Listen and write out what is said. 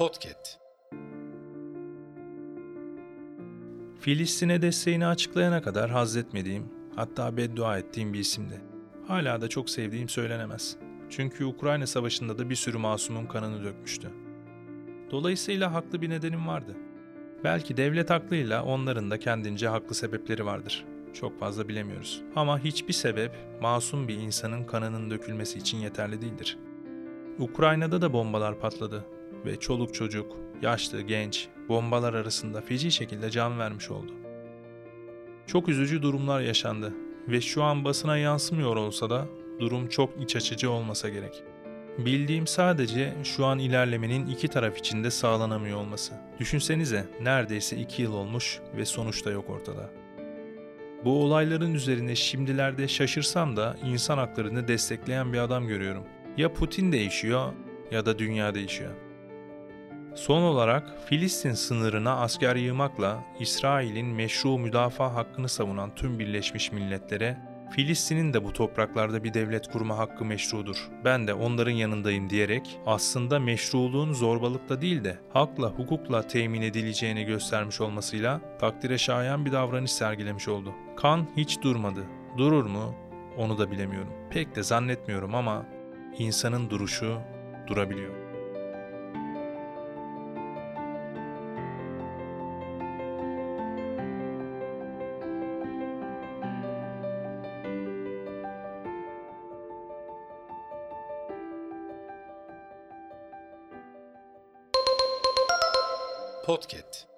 Podcast. Filistin'e desteğini açıklayana kadar hazzetmediğim, hatta beddua ettiğim bir isimdi. Hala da çok sevdiğim söylenemez. Çünkü Ukrayna Savaşı'nda da bir sürü masumun kanını dökmüştü. Dolayısıyla haklı bir nedenim vardı. Belki devlet haklıyla onların da kendince haklı sebepleri vardır. Çok fazla bilemiyoruz. Ama hiçbir sebep masum bir insanın kanının dökülmesi için yeterli değildir. Ukrayna'da da bombalar patladı ve çoluk çocuk, yaşlı, genç bombalar arasında feci şekilde can vermiş oldu. Çok üzücü durumlar yaşandı ve şu an basına yansımıyor olsa da durum çok iç açıcı olmasa gerek. Bildiğim sadece şu an ilerlemenin iki taraf için de sağlanamıyor olması. Düşünsenize neredeyse iki yıl olmuş ve sonuç da yok ortada. Bu olayların üzerine şimdilerde şaşırsam da insan haklarını destekleyen bir adam görüyorum. Ya Putin değişiyor ya da dünya değişiyor. Son olarak Filistin sınırına asker yığmakla İsrail'in meşru müdafaa hakkını savunan tüm Birleşmiş Milletler'e Filistin'in de bu topraklarda bir devlet kurma hakkı meşrudur. Ben de onların yanındayım diyerek aslında meşruluğun zorbalıkla değil de hakla, hukukla temin edileceğini göstermiş olmasıyla takdire şayan bir davranış sergilemiş oldu. Kan hiç durmadı. Durur mu? Onu da bilemiyorum. Pek de zannetmiyorum ama insanın duruşu durabiliyor. Podcast.